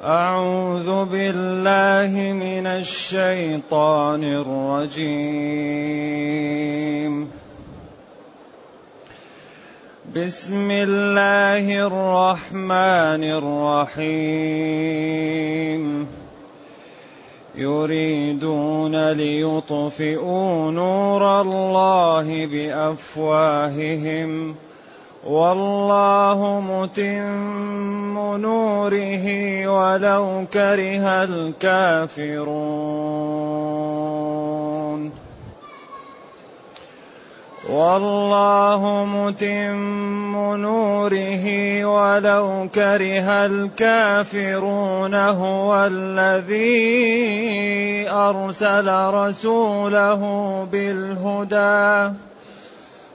أعوذ بالله من الشيطان الرجيم. بسم الله الرحمن الرحيم. يريدون ليطفئوا نور الله بأفواههم. والله متم نوره ولو كره الكافرون. والله متم نوره ولو كره الكافرون هو الذي أرسل رسوله بالهدى.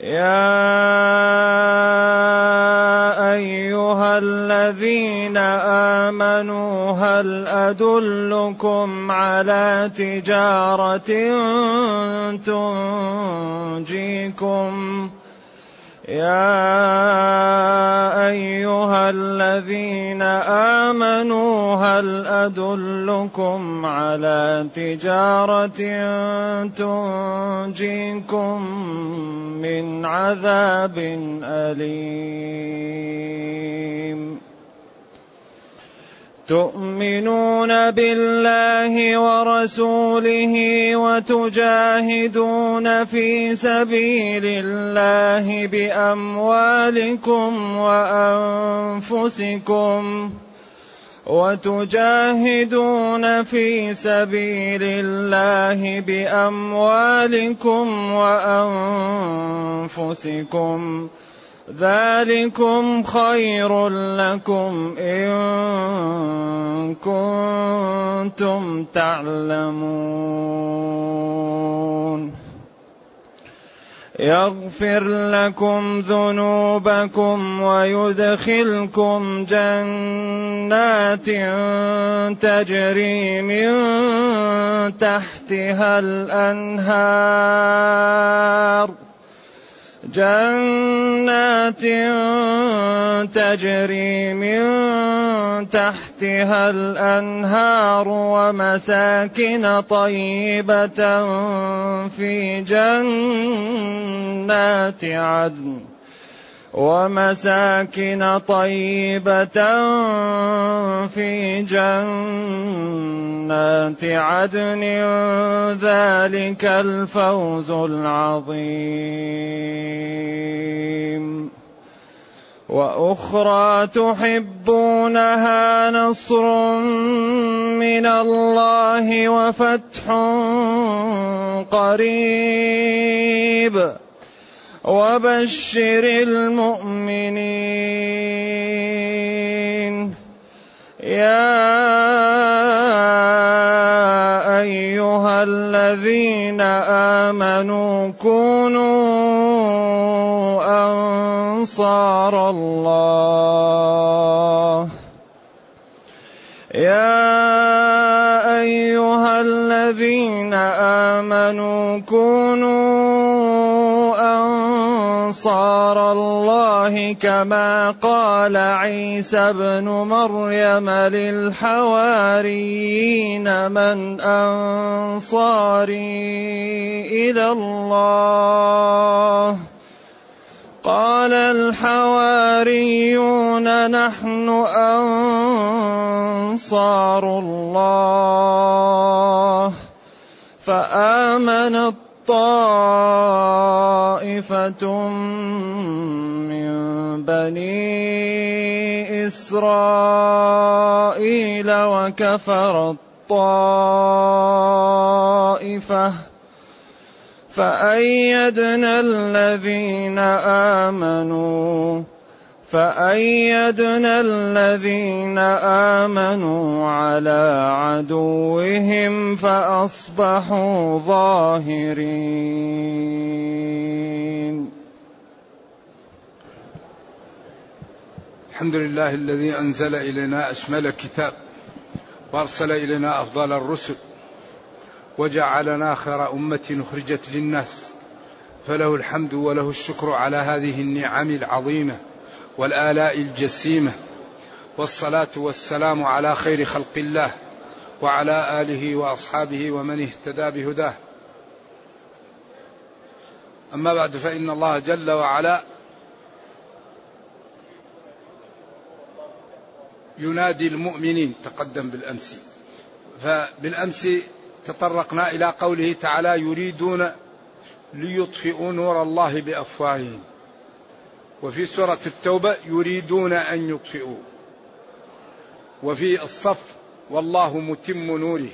يا ايها الذين امنوا هل ادلكم على تجاره تنجيكم يا أيها الذين آمنوا هل أدلكم على تجارة تنجيكم من عذاب أليم؟ تؤمنون بالله ورسوله وتجاهدون في سبيل الله بأموالكم وأنفسكم وتجاهدون في سبيل الله بأموالكم وأنفسكم ذلكم خير لكم إن كنتم تعلمون. يغفر لكم ذنوبكم ويدخلكم جنات تجري من تحتها الأنهار. جنات تجري من تحتها الأنهار ومساكن طيبة في جنات عدن. ومساكن طيبة في جنات عدن. ذلك الفوز العظيم. وأخرى تحبونها نصر من الله وفتح قريب. وبشر المؤمنين. يا أيها الذين آمنوا كونوا أنصار الله. يا أيها الذين آمنوا كونوا أنصار الله كما قال عيسى ابن مريم للحواريين من أنصاري إلى الله. قال الحواريون نحن أنصار الله. فآمنت طائفة من بني إسرائيل وكفر الطائفة فأيدنا الذين آمنوا فأيدنا الذين آمنوا على عدوهم فأصبحوا ظاهرين. الحمد لله الذي أنزل إلينا أشمل كتاب وأرسل إلينا أفضل الرسل وجعلنا خير أمة أخرجت للناس. فله الحمد وله الشكر على هذه النعم العظيمة. والآلاء الجسيمة والصلاة والسلام على خير خلق الله وعلى آله وأصحابه ومن اهتدى بهداه. أما بعد فإن الله جل وعلا ينادي المؤمنين تقدم بالأمس. فبالأمس تطرقنا إلى قوله تعالى يريدون ليطفئوا نور الله بأفواههم. وفي سورة التوبة يريدون أن يطفئوا وفي الصف والله متم نوره.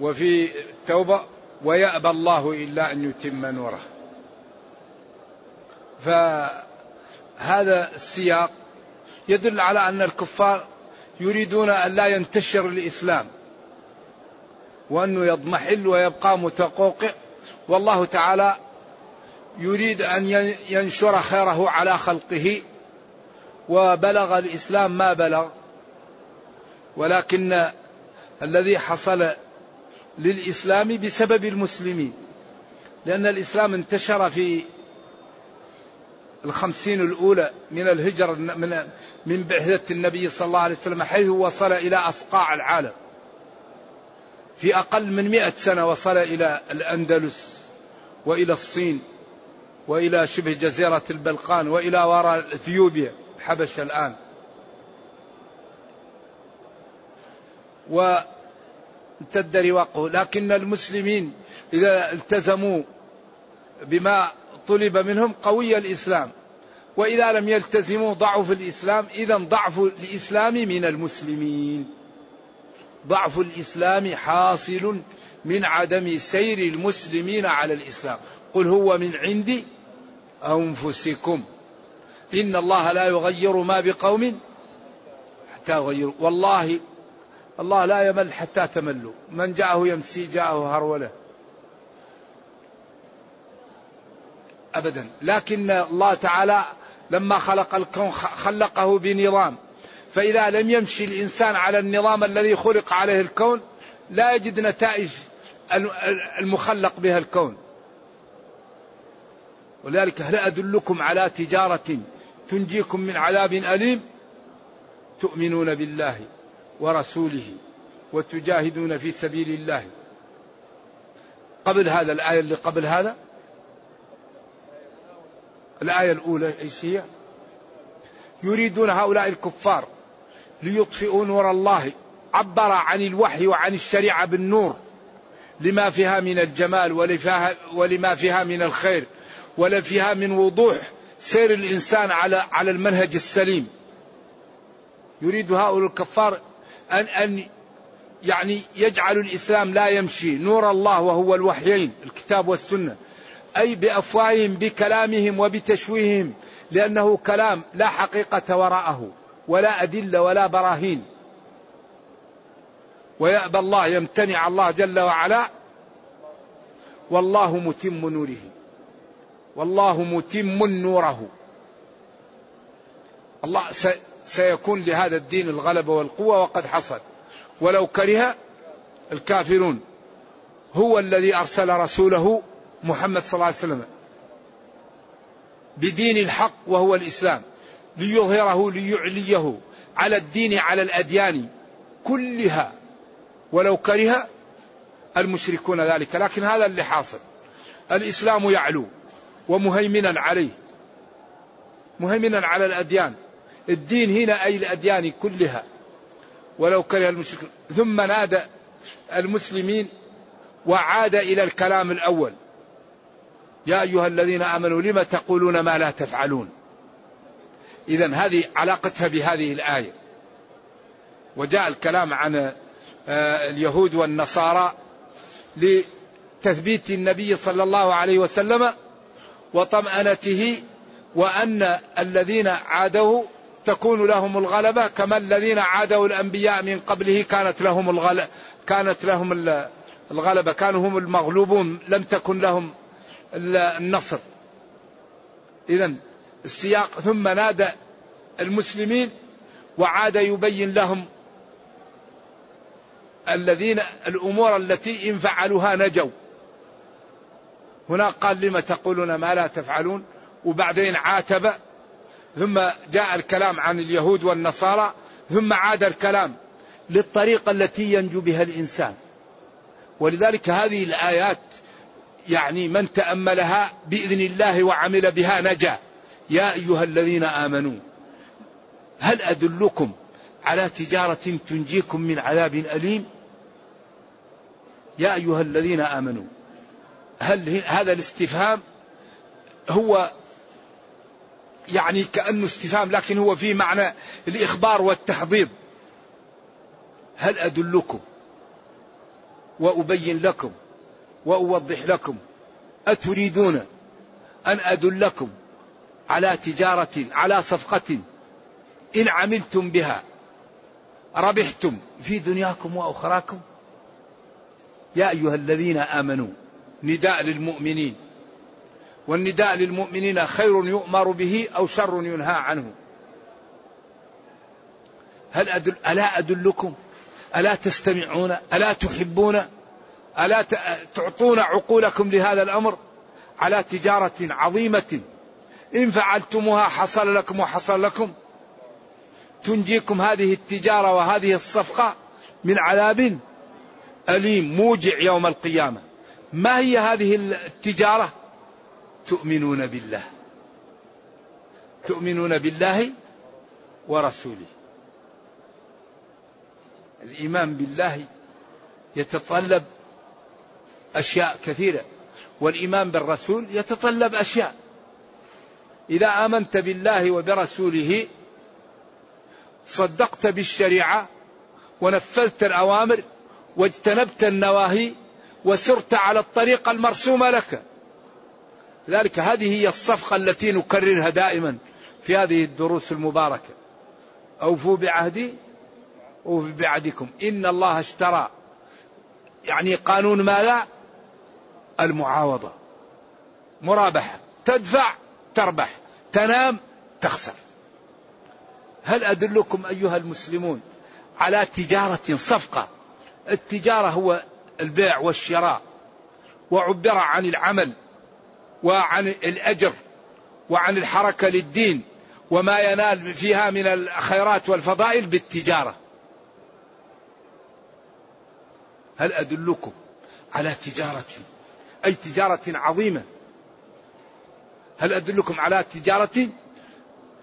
وفي التوبة ويأبى الله إلا أن يتم نوره. فهذا السياق يدل على أن الكفار يريدون أن لا ينتشر الإسلام. وأنه يضمحل ويبقى متقوقع. والله تعالى يريد أن ينشر خيره على خلقه وبلغ الإسلام ما بلغ. ولكن الذي حصل للإسلام بسبب المسلمين لأن الإسلام انتشر في الخمسين الأولى من الهجرة من من بعثة النبي صلى الله عليه وسلم حيث وصل إلى أصقاع العالم. في أقل من مئة سنة وصل إلى الأندلس وإلى الصين. وإلى شبه جزيرة البلقان وإلى وراء إثيوبيا الحبشة الآن. وامتد رواقه. لكن المسلمين إذا التزموا بما طلب منهم قوي الإسلام. وإذا لم يلتزموا ضعف الإسلام إذا ضعف الإسلام من المسلمين. ضعف الإسلام حاصل من عدم سير المسلمين على الإسلام. قل هو من عندي أنفسكم. إن الله لا يغير ما بقوم حتى يغيروا. والله الله لا يمل حتى تملوا. من جاءه يمسي جاءه هرولة. أبدا. لكن الله تعالى لما خلق الكون خلقه بنظام. فإذا لم يمشي الإنسان على النظام الذي خلق عليه الكون لا يجد نتائج المخلق بها الكون. ولذلك هل أدلكم على تجارة تنجيكم من عذاب أليم؟ تؤمنون بالله ورسوله وتجاهدون في سبيل الله. قبل هذا الآية اللي قبل هذا؟ الآية الأولى إيش هي؟ يريدون هؤلاء الكفار ليطفئوا نور الله. عبر عن الوحي وعن الشريعة بالنور. لما فيها من الجمال ولما فيها من الخير. ولا فيها من وضوح سير الإنسان على على المنهج السليم. يريد هؤلاء الكفار أن أن يعني يجعل الإسلام لا يمشي. نور الله وهو الوحيين الكتاب والسنة. أي بأفواههم بكلامهم وبتشويههم لأنه كلام لا حقيقة وراءه ولا أدلة ولا براهين. ويأبى الله يمتنع الله جل وعلا. والله متم نوره. والله متم نوره. الله سيكون لهذا الدين الغلبة والقوة وقد حصل. ولو كره الكافرون. هو الذي أرسل رسوله محمد صلى الله عليه وسلم. بدين الحق وهو الإسلام. ليظهره ليعليه. على الدين على الأديان كلها. ولو كره المشركون ذلك. لكن هذا اللي حاصل. الإسلام يعلو. ومهيمنا عليه. مهيمنا على الأديان. الدين هنا أي الأديان كلها. ولو كره المشركون. ثم نادى المسلمين وعاد إلى الكلام الأول. يا أيها الذين آمنوا لم تقولون ما لا تفعلون؟ إذا هذه علاقتها بهذه الآية. وجاء الكلام عن آه، اليهود والنصارى لتثبيت النبي صلى الله عليه وسلم وطمأنته وأن الذين عادوا تكون لهم الغلبة كما الذين عادوا الأنبياء من قبله كانت لهم الغلبة كانت لهم الغلبة كانوا هم المغلوبون لم تكن لهم النصر. إذا السياق ثم نادى المسلمين وعاد يبين لهم الذين الأمور التي إن فعلوها نجوا. هنا قال لم تقولون ما لا تفعلون؟ وبعدين عاتب ثم جاء الكلام عن اليهود والنصارى ثم عاد الكلام للطريقة التي ينجو بها الإنسان. ولذلك هذه الآيات يعني من تأملها بإذن الله وعمل بها نجا. يا أيها الذين آمنوا هل أدلكم على تجارة تنجيكم من عذاب أليم؟ يا أيها الذين آمنوا هل هذا الاستفهام هو يعني كأنه استفهام لكن هو في معنى الإخبار والتحضيض هل أدلكم وأبين لكم وأوضح لكم أتريدون أن أدلكم على تجارة على صفقة إن عملتم بها ربحتم في دنياكم وأخراكم؟ يا أيها الذين آمنوا نداء للمؤمنين. والنداء للمؤمنين خير يؤمر به أو شر ينهى عنه. هل أدل ألا أدلكم؟ ألا تستمعون؟ ألا تحبون؟ ألا تعطون عقولكم لهذا الأمر؟ على تجارة عظيمة. إن فعلتموها حصل لكم وحصل لكم. تنجيكم هذه التجارة وهذه الصفقة من عذاب أليم موجع يوم القيامة. ما هي هذه التجارة؟ تؤمنون بالله. تؤمنون بالله ورسوله. الإيمان بالله يتطلب أشياء كثيرة والإيمان بالرسول يتطلب أشياء. إذا آمنت بالله وبرسوله صدقت بالشريعة ونفذت الأوامر واجتنبت النواهي وسرت على الطريقة المرسومة لك. لذلك هذه هي الصفقة التي نكررها دائما في هذه الدروس المباركة. أوفوا بعهدي أوفوا بعهدكم. إن الله اشترى يعني قانون ماذا؟ المعاوضة. مرابحة. تدفع تربح. تنام تخسر. هل أدلكم أيها المسلمون على تجارة صفقة؟ التجارة هو البيع والشراء وعبر عن العمل وعن الأجر وعن الحركة للدين وما ينال فيها من الخيرات والفضائل بالتجارة. هل أدلكم على تجارة أي تجارة عظيمة؟ هل أدلكم على تجارة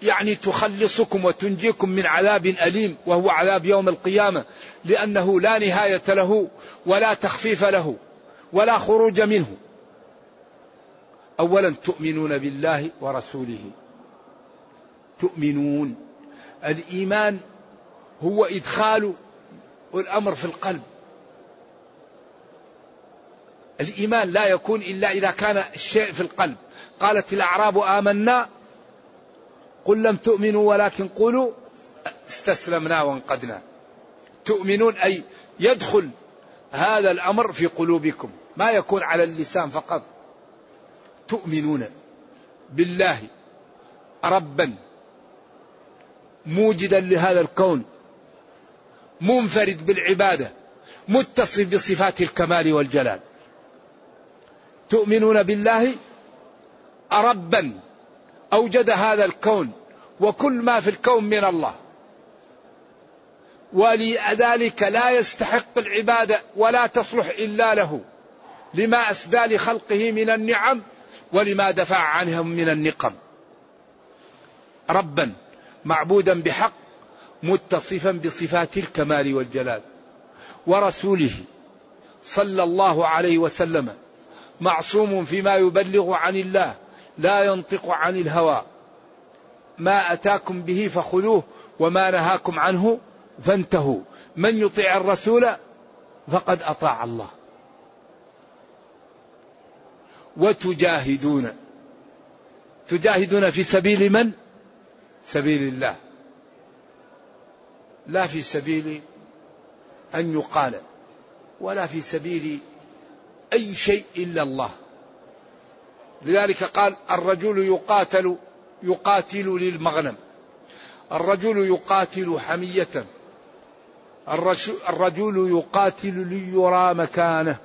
يعني تخلصكم وتنجيكم من عذاب أليم وهو عذاب يوم القيامة لأنه لا نهاية له ولا تخفيف له ولا خروج منه. أولا تؤمنون بالله ورسوله. تؤمنون. الإيمان هو إدخال الأمر في القلب. الإيمان لا يكون إلا إذا كان الشيء في القلب. قالت الأعراب آمنا قل لم تؤمنوا ولكن قولوا استسلمنا وانقدنا تؤمنون أي يدخل هذا الأمر في قلوبكم. ما يكون على اللسان فقط. تؤمنون بالله ربا موجدا لهذا الكون منفرد بالعبادة متصف بصفات الكمال والجلال. تؤمنون بالله ربا. أوجد هذا الكون وكل ما في الكون من الله. ولذلك لا يستحق العبادة ولا تصلح إلا له. لما أسدى لخلقه من النعم ولما دفع عنهم من النقم. ربا معبودا بحق متصفا بصفات الكمال والجلال. ورسوله صلى الله عليه وسلم معصوم فيما يبلغ عن الله. لا ينطق عن الهوى. ما أتاكم به فخذوه وما نهاكم عنه فانتهوا. من يطيع الرسول فقد أطاع الله. وتجاهدون. تجاهدون في سبيل من؟ سبيل الله. لا في سبيل أن يقال ولا في سبيل أي شيء إلا الله. لذلك قال الرجل يقاتل يقاتل للمغنم. الرجل يقاتل حمية. الرجل يقاتل ليرى مكانه.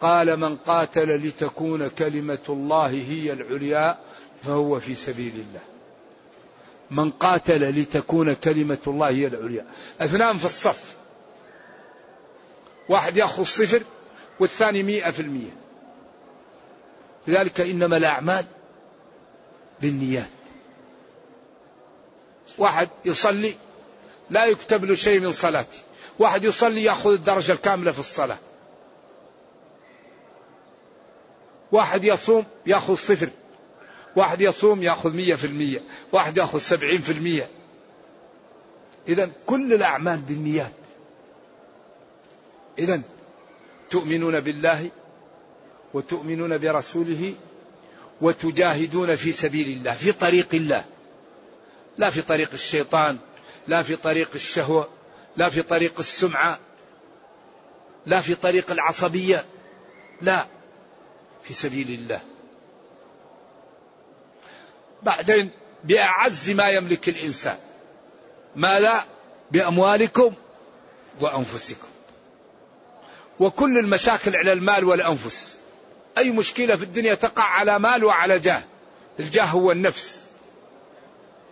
قال من قاتل لتكون كلمة الله هي العليا فهو في سبيل الله. من قاتل لتكون كلمة الله هي العليا. اثنان في الصف. واحد يأخذ صفر والثاني مئة في المئة. لذلك إنما الأعمال بالنيات. واحد يصلي لا يكتب له شيء من صلاته. واحد يصلي يأخذ الدرجة الكاملة في الصلاة. واحد يصوم يأخذ صفر. واحد يصوم يأخذ مية في المية. واحد يأخذ سبعين في المية. إذا كل الأعمال بالنيات. إذا تؤمنون بالله وتؤمنون برسوله وتجاهدون في سبيل الله في طريق الله. لا في طريق الشيطان لا في طريق الشهوة لا في طريق السمعة لا في طريق العصبية لا في سبيل الله. بعدين بأعز ما يملك الإنسان ما لا؟ بأموالكم وأنفسكم. وكل المشاكل على المال والأنفس. أي مشكلة في الدنيا تقع على مال وعلى جاه. الجاه هو النفس.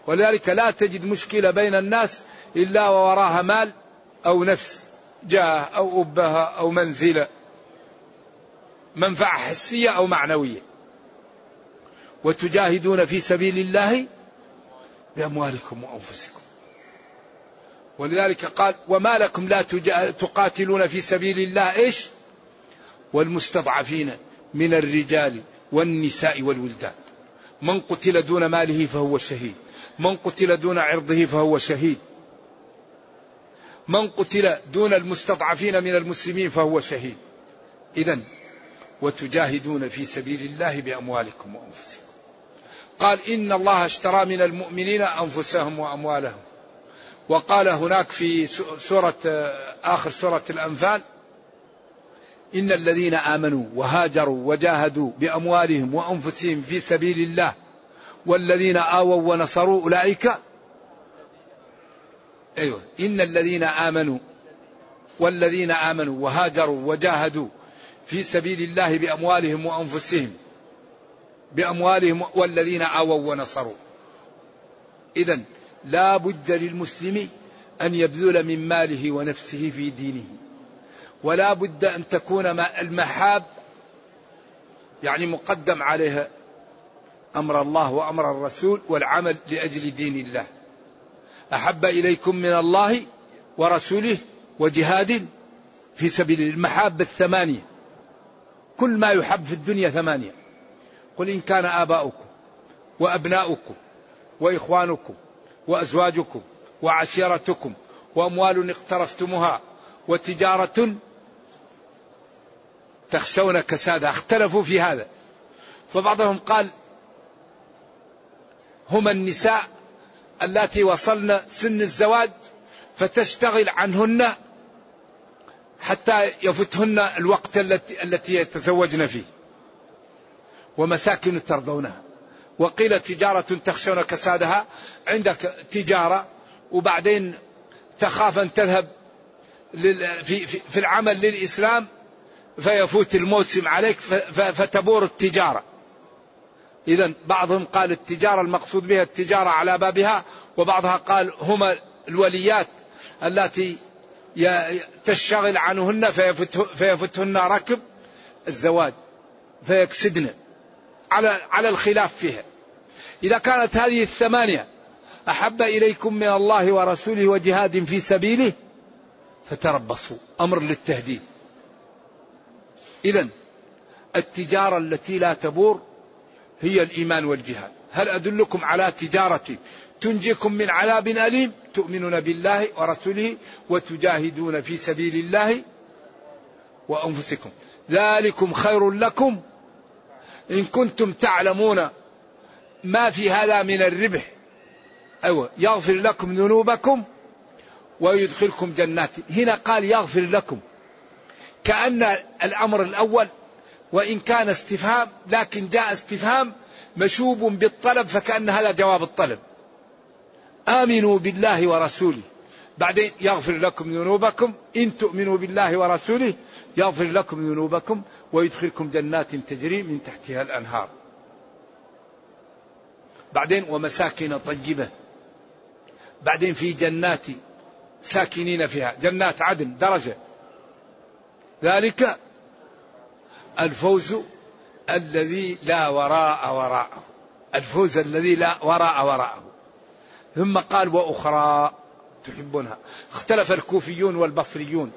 ولذلك لا تجد مشكلة بين الناس إلا ووراها مال أو نفس جاه أو أبهة أو منزلة منفعة حسية أو معنوية. وتجاهدون في سبيل الله بأموالكم وأنفسكم. ولذلك قال وما لكم لا تقاتلون في سبيل الله إيش؟ والمستضعفين. من الرجال والنساء والولدان. من قتل دون ماله فهو شهيد. من قتل دون عرضه فهو شهيد. من قتل دون المستضعفين من المسلمين فهو شهيد. إذا وتجاهدون في سبيل الله بأموالكم وأنفسكم. قال إن الله اشترى من المؤمنين أنفسهم وأموالهم. وقال هناك في سورة آخر سورة الأنفال إن الذين آمنوا وهاجروا وجاهدوا بأموالهم وأنفسهم في سبيل الله والذين آووا ونصروا أولئك أيوة إن الذين آمنوا والذين آمنوا وهاجروا وجاهدوا في سبيل الله بأموالهم وأنفسهم بأموالهم والذين آووا ونصروا. إذا لا بد للمسلم أن يبذل من ماله ونفسه في دينه. ولا بد أن تكون المحاب يعني مقدم عليها أمر الله وأمر الرسول والعمل لأجل دين الله. أحب إليكم من الله ورسوله وجهاد في سبيل المحاب الثمانية. كل ما يحب في الدنيا ثمانية. قل إن كان آباؤكم وأبناؤكم وإخوانكم وأزواجكم وعشيرتكم وأموال اقترفتموها وتجارة تخشون كسادها اختلفوا في هذا. فبعضهم قال هما النساء اللاتي وصلن سن الزواج فتشتغل عنهن حتى يفتهن الوقت التي التي يتزوجن فيه. ومساكن ترضونها. وقيل تجارة تخشون كسادها. عندك تجارة وبعدين تخاف أن تذهب في, في العمل للإسلام فيفوت الموسم عليك فتبور التجارة إذا بعضهم قال التجارة المقصود بها التجارة على بابها وبعضها قال هما الوليات التي تشتغل عنهن فيفتهن ركب الزواج فيكسدن على على الخلاف فيها. إذا كانت هذه الثمانية أحب إليكم من الله ورسوله وجهاد في سبيله فتربصوا أمر للتهديد. إذا التجارة التي لا تبور هي الإيمان والجهاد. هل أدلكم على تجارة تنجيكم من عذاب أليم؟ تؤمنون بالله ورسوله وتجاهدون في سبيل الله وأنفسكم. ذلكم خير لكم إن كنتم تعلمون ما في هذا من الربح. أيوة يغفر لكم ذنوبكم ويدخلكم جنات. هنا قال يغفر لكم. كأن الأمر الأول وإن كان استفهام لكن جاء استفهام مشوب بالطلب فكأن هذا جواب الطلب. آمنوا بالله ورسوله. بعدين يغفر لكم ذنوبكم. إن تؤمنوا بالله ورسوله يغفر لكم ذنوبكم ويدخلكم جنات تجري من تحتها الأنهار. بعدين ومساكن طيبة. بعدين في جنات ساكنين فيها. جنات عدن درجة. ذلك الفوز الذي لا وراء وراءه. الفوز الذي لا وراء وراءه. ثم قال وأخرى تحبونها اختلف الكوفيون والبصريون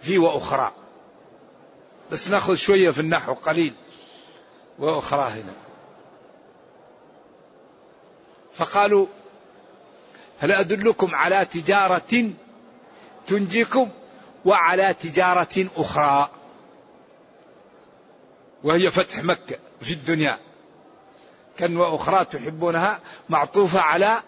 في وأخرى. بس ناخذ شوية في النحو قليل. وأخرى هنا. فقالوا هل أدلكم على تجارة تنجيكم؟ وعلى تجارة أخرى. وهي فتح مكة في الدنيا. كان وأخرى تحبونها معطوفة على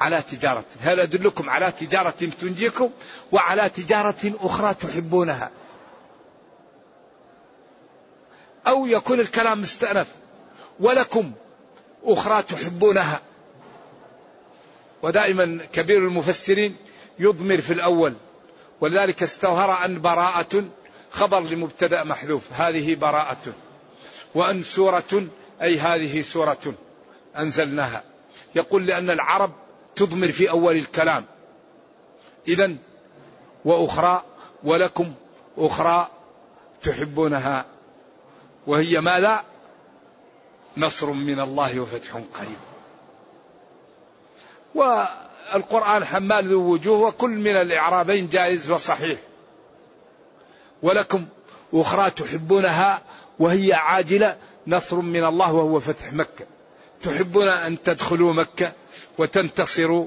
على تجارة. هل أدلكم على تجارة تنجيكم وعلى تجارة أخرى تحبونها. أو يكون الكلام مستأنف. ولكم أخرى تحبونها. ودائما كبير المفسرين يضمر في الأول ولذلك استظهر أن براءة خبر لمبتدأ محذوف. هذه براءة وأن سورة أي هذه سورة أنزلناها. يقول لأن العرب تضمر في أول الكلام. إذا وأخرى ولكم أخرى تحبونها. وهي ماذا؟ نصر من الله وفتح قريب. والقرآن حمال ذو وجوه وكل من الإعرابين جائز وصحيح. ولكم أخرى تحبونها وهي عاجلة نصر من الله وهو فتح مكة. تحبون أن تدخلوا مكة وتنتصروا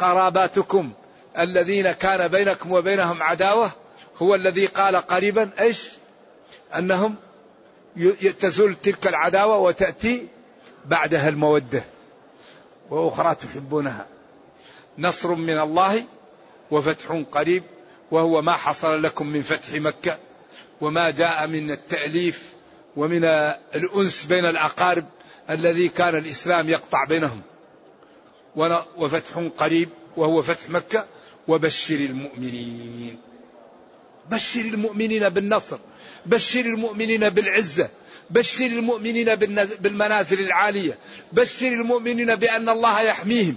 وقراباتكم الذين كان بينكم وبينهم عداوة هو الذي قال قريبا إيش؟ أنهم تزول تلك العداوة وتأتي بعدها المودة. وأخرى تحبونها. نصر من الله وفتح قريب وهو ما حصل لكم من فتح مكة وما جاء من التأليف ومن الأنس بين الأقارب الذي كان الإسلام يقطع بينهم. وفتح قريب وهو فتح مكة وبشر المؤمنين. بشر المؤمنين بالنصر بشر المؤمنين بالعزة بشر المؤمنين بالمنازل العالية. بشر المؤمنين بأن الله يحميهم.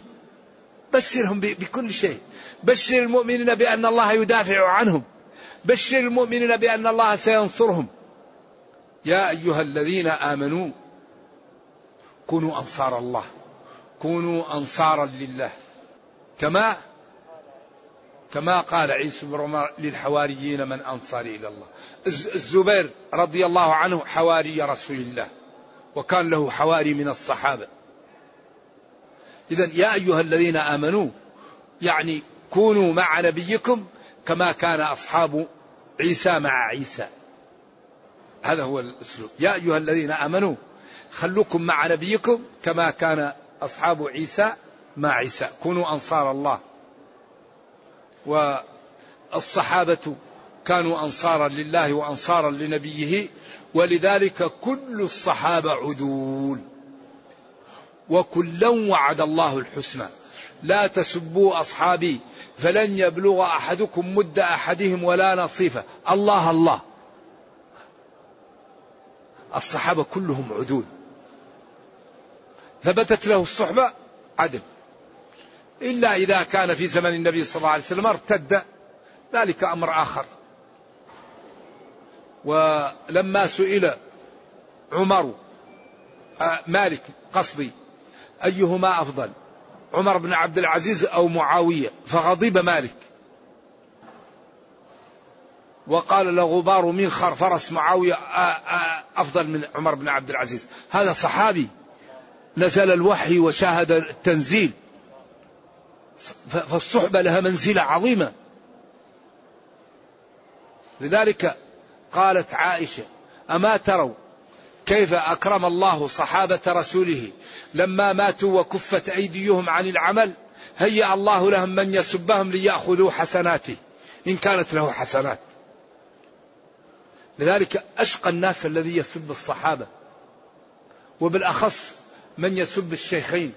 بشرهم بكل شيء. بشر المؤمنين بأن الله يدافع عنهم. بشر المؤمنين بأن الله سينصرهم. يا أيها الذين آمنوا كونوا أنصار الله. كونوا أنصارا لله. كما كما قال عيسى بن عمر للحواريين من أنصاري إلى الله. الزبير رضي الله عنه حواري رسول الله وكان له حواري من الصحابة. إذا يا أيها الذين آمنوا يعني كونوا مع نبيكم كما كان أصحاب عيسى مع عيسى. هذا هو الأسلوب. يا أيها الذين آمنوا خلوكم مع نبيكم كما كان أصحاب عيسى مع عيسى. كونوا أنصار الله. والصحابة كانوا أنصارا لله وأنصارا لنبيه ولذلك كل الصحابة عدول. وكلا وعد الله الحسنى. لا تسبوا أصحابي فلن يبلغ أحدكم مد أحدهم ولا نصيفة. الله الله. الصحابة كلهم عدول. ثبتت له الصحبة عدل. إلا إذا كان في زمن النبي صلى الله عليه وسلم ارتد. ذلك أمر آخر. ولما سئل عمر آه، مالك قصدي أيهما أفضل عمر بن عبد العزيز أو معاوية؟ فغضب مالك. وقال له غبار منخر فرس معاوية آه، آه، أفضل من عمر بن عبد العزيز. هذا صحابي. نزل الوحي وشاهد التنزيل. فالصحبة لها منزلة عظيمة. لذلك قالت عائشة أما تروا كيف أكرم الله صحابة رسوله لما ماتوا وكفت أيديهم عن العمل هيأ الله لهم من يسبهم ليأخذوا حسناته إن كانت له حسنات. لذلك أشقى الناس الذي يسب الصحابة وبالأخص من يسب الشيخين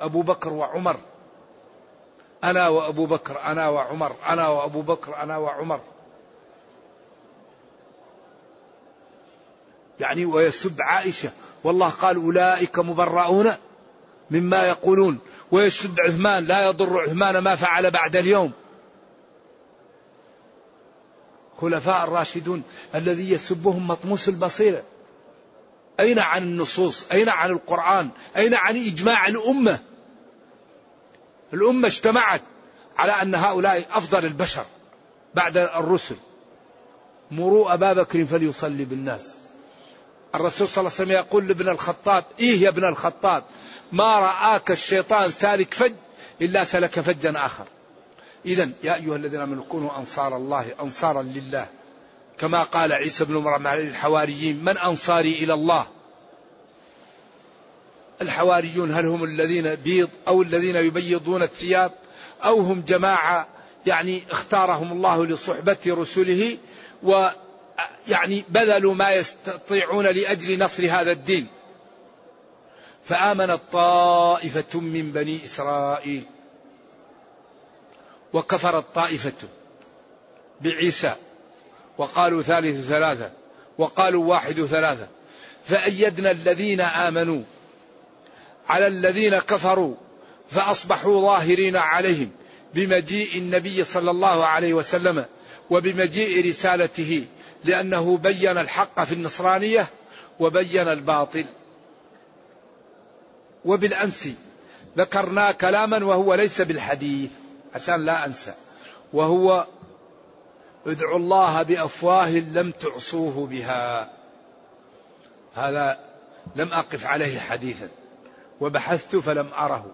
أبو بكر وعمر. أنا وأبو بكر أنا وعمر أنا وأبو بكر أنا وعمر. يعني ويسب عائشة والله قال أولئك مبرؤون مما يقولون. ويسب عثمان لا يضر عثمان ما فعل بعد اليوم. خلفاء الراشدون الذي يسبهم مطموس البصيرة. أين عن النصوص؟ أين عن القرآن؟ أين عن إجماع الأمة؟ الأمة اجتمعت على أن هؤلاء أفضل البشر بعد الرسل. مروا أبا بكر فليصلي بالناس. الرسول صلى الله عليه وسلم يقول لابن الخطاب إيه يا ابن الخطاب؟ ما رآك الشيطان سالك فج إلا سلك فجا آخر. إذا يا أيها الذين آمنوا كونوا أنصار الله أنصارا لله. كما قال عيسى بن مريم للحواريين من أنصاري إلى الله؟ الحواريون هل هم الذين بيض أو الذين يبيضون الثياب أو هم جماعة يعني اختارهم الله لصحبة رسله ويعني بذلوا ما يستطيعون لأجل نصر هذا الدين. فآمنت طائفة من بني إسرائيل. وكفرت طائفة بعيسى. وقالوا ثالث ثلاثة. وقالوا واحد ثلاثة. فأيدنا الذين آمنوا. على الذين كفروا فأصبحوا ظاهرين عليهم بمجيء النبي صلى الله عليه وسلم وبمجيء رسالته لأنه بين الحق في النصرانية وبين الباطل. وبالأمس ذكرنا كلاما وهو ليس بالحديث عشان لا أنسى وهو ادعوا الله بأفواه لم تعصوه بها. هذا لم أقف عليه حديثا. وبحثت فلم أره.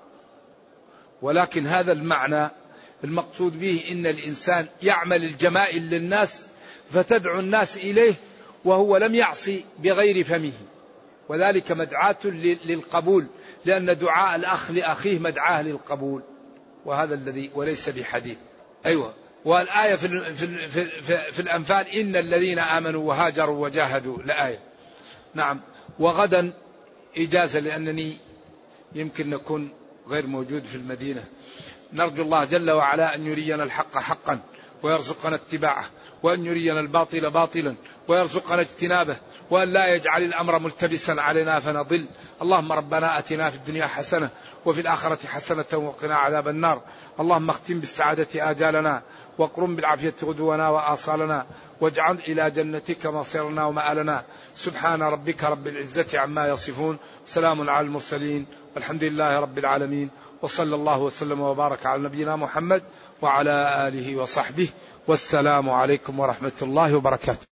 ولكن هذا المعنى المقصود به إن الإنسان يعمل الجمائل للناس فتدعو الناس إليه وهو لم يعصي بغير فمه. وذلك مدعاة للقبول لأن دعاء الأخ لأخيه مدعاة للقبول. وهذا الذي وليس بحديث. أيوة. والآية في, في, في, في, في الأنفال إن الذين آمنوا وهاجروا وجاهدوا لآية. نعم. وغدا إجازة لأنني يمكن نكون غير موجود في المدينة. نرجو الله جل وعلا أن يرينا الحق حقا ويرزقنا اتباعه وأن يرينا الباطل باطلا ويرزقنا اجتنابه وأن لا يجعل الأمر ملتبسا علينا فنضل. اللهم ربنا أتنا في الدنيا حسنة وفي الآخرة حسنة وقنا عذاب النار. اللهم اختم بالسعادة آجالنا واقرم بالعافية غدونا وآصالنا واجعل إلى جنتك مصيرنا ومآلنا. سبحان ربك رب العزة عما يصفون. سلام على المرسلين. والحمد لله رب العالمين وصلى الله وسلم وبارك على نبينا محمد وعلى آله وصحبه والسلام عليكم ورحمة الله وبركاته.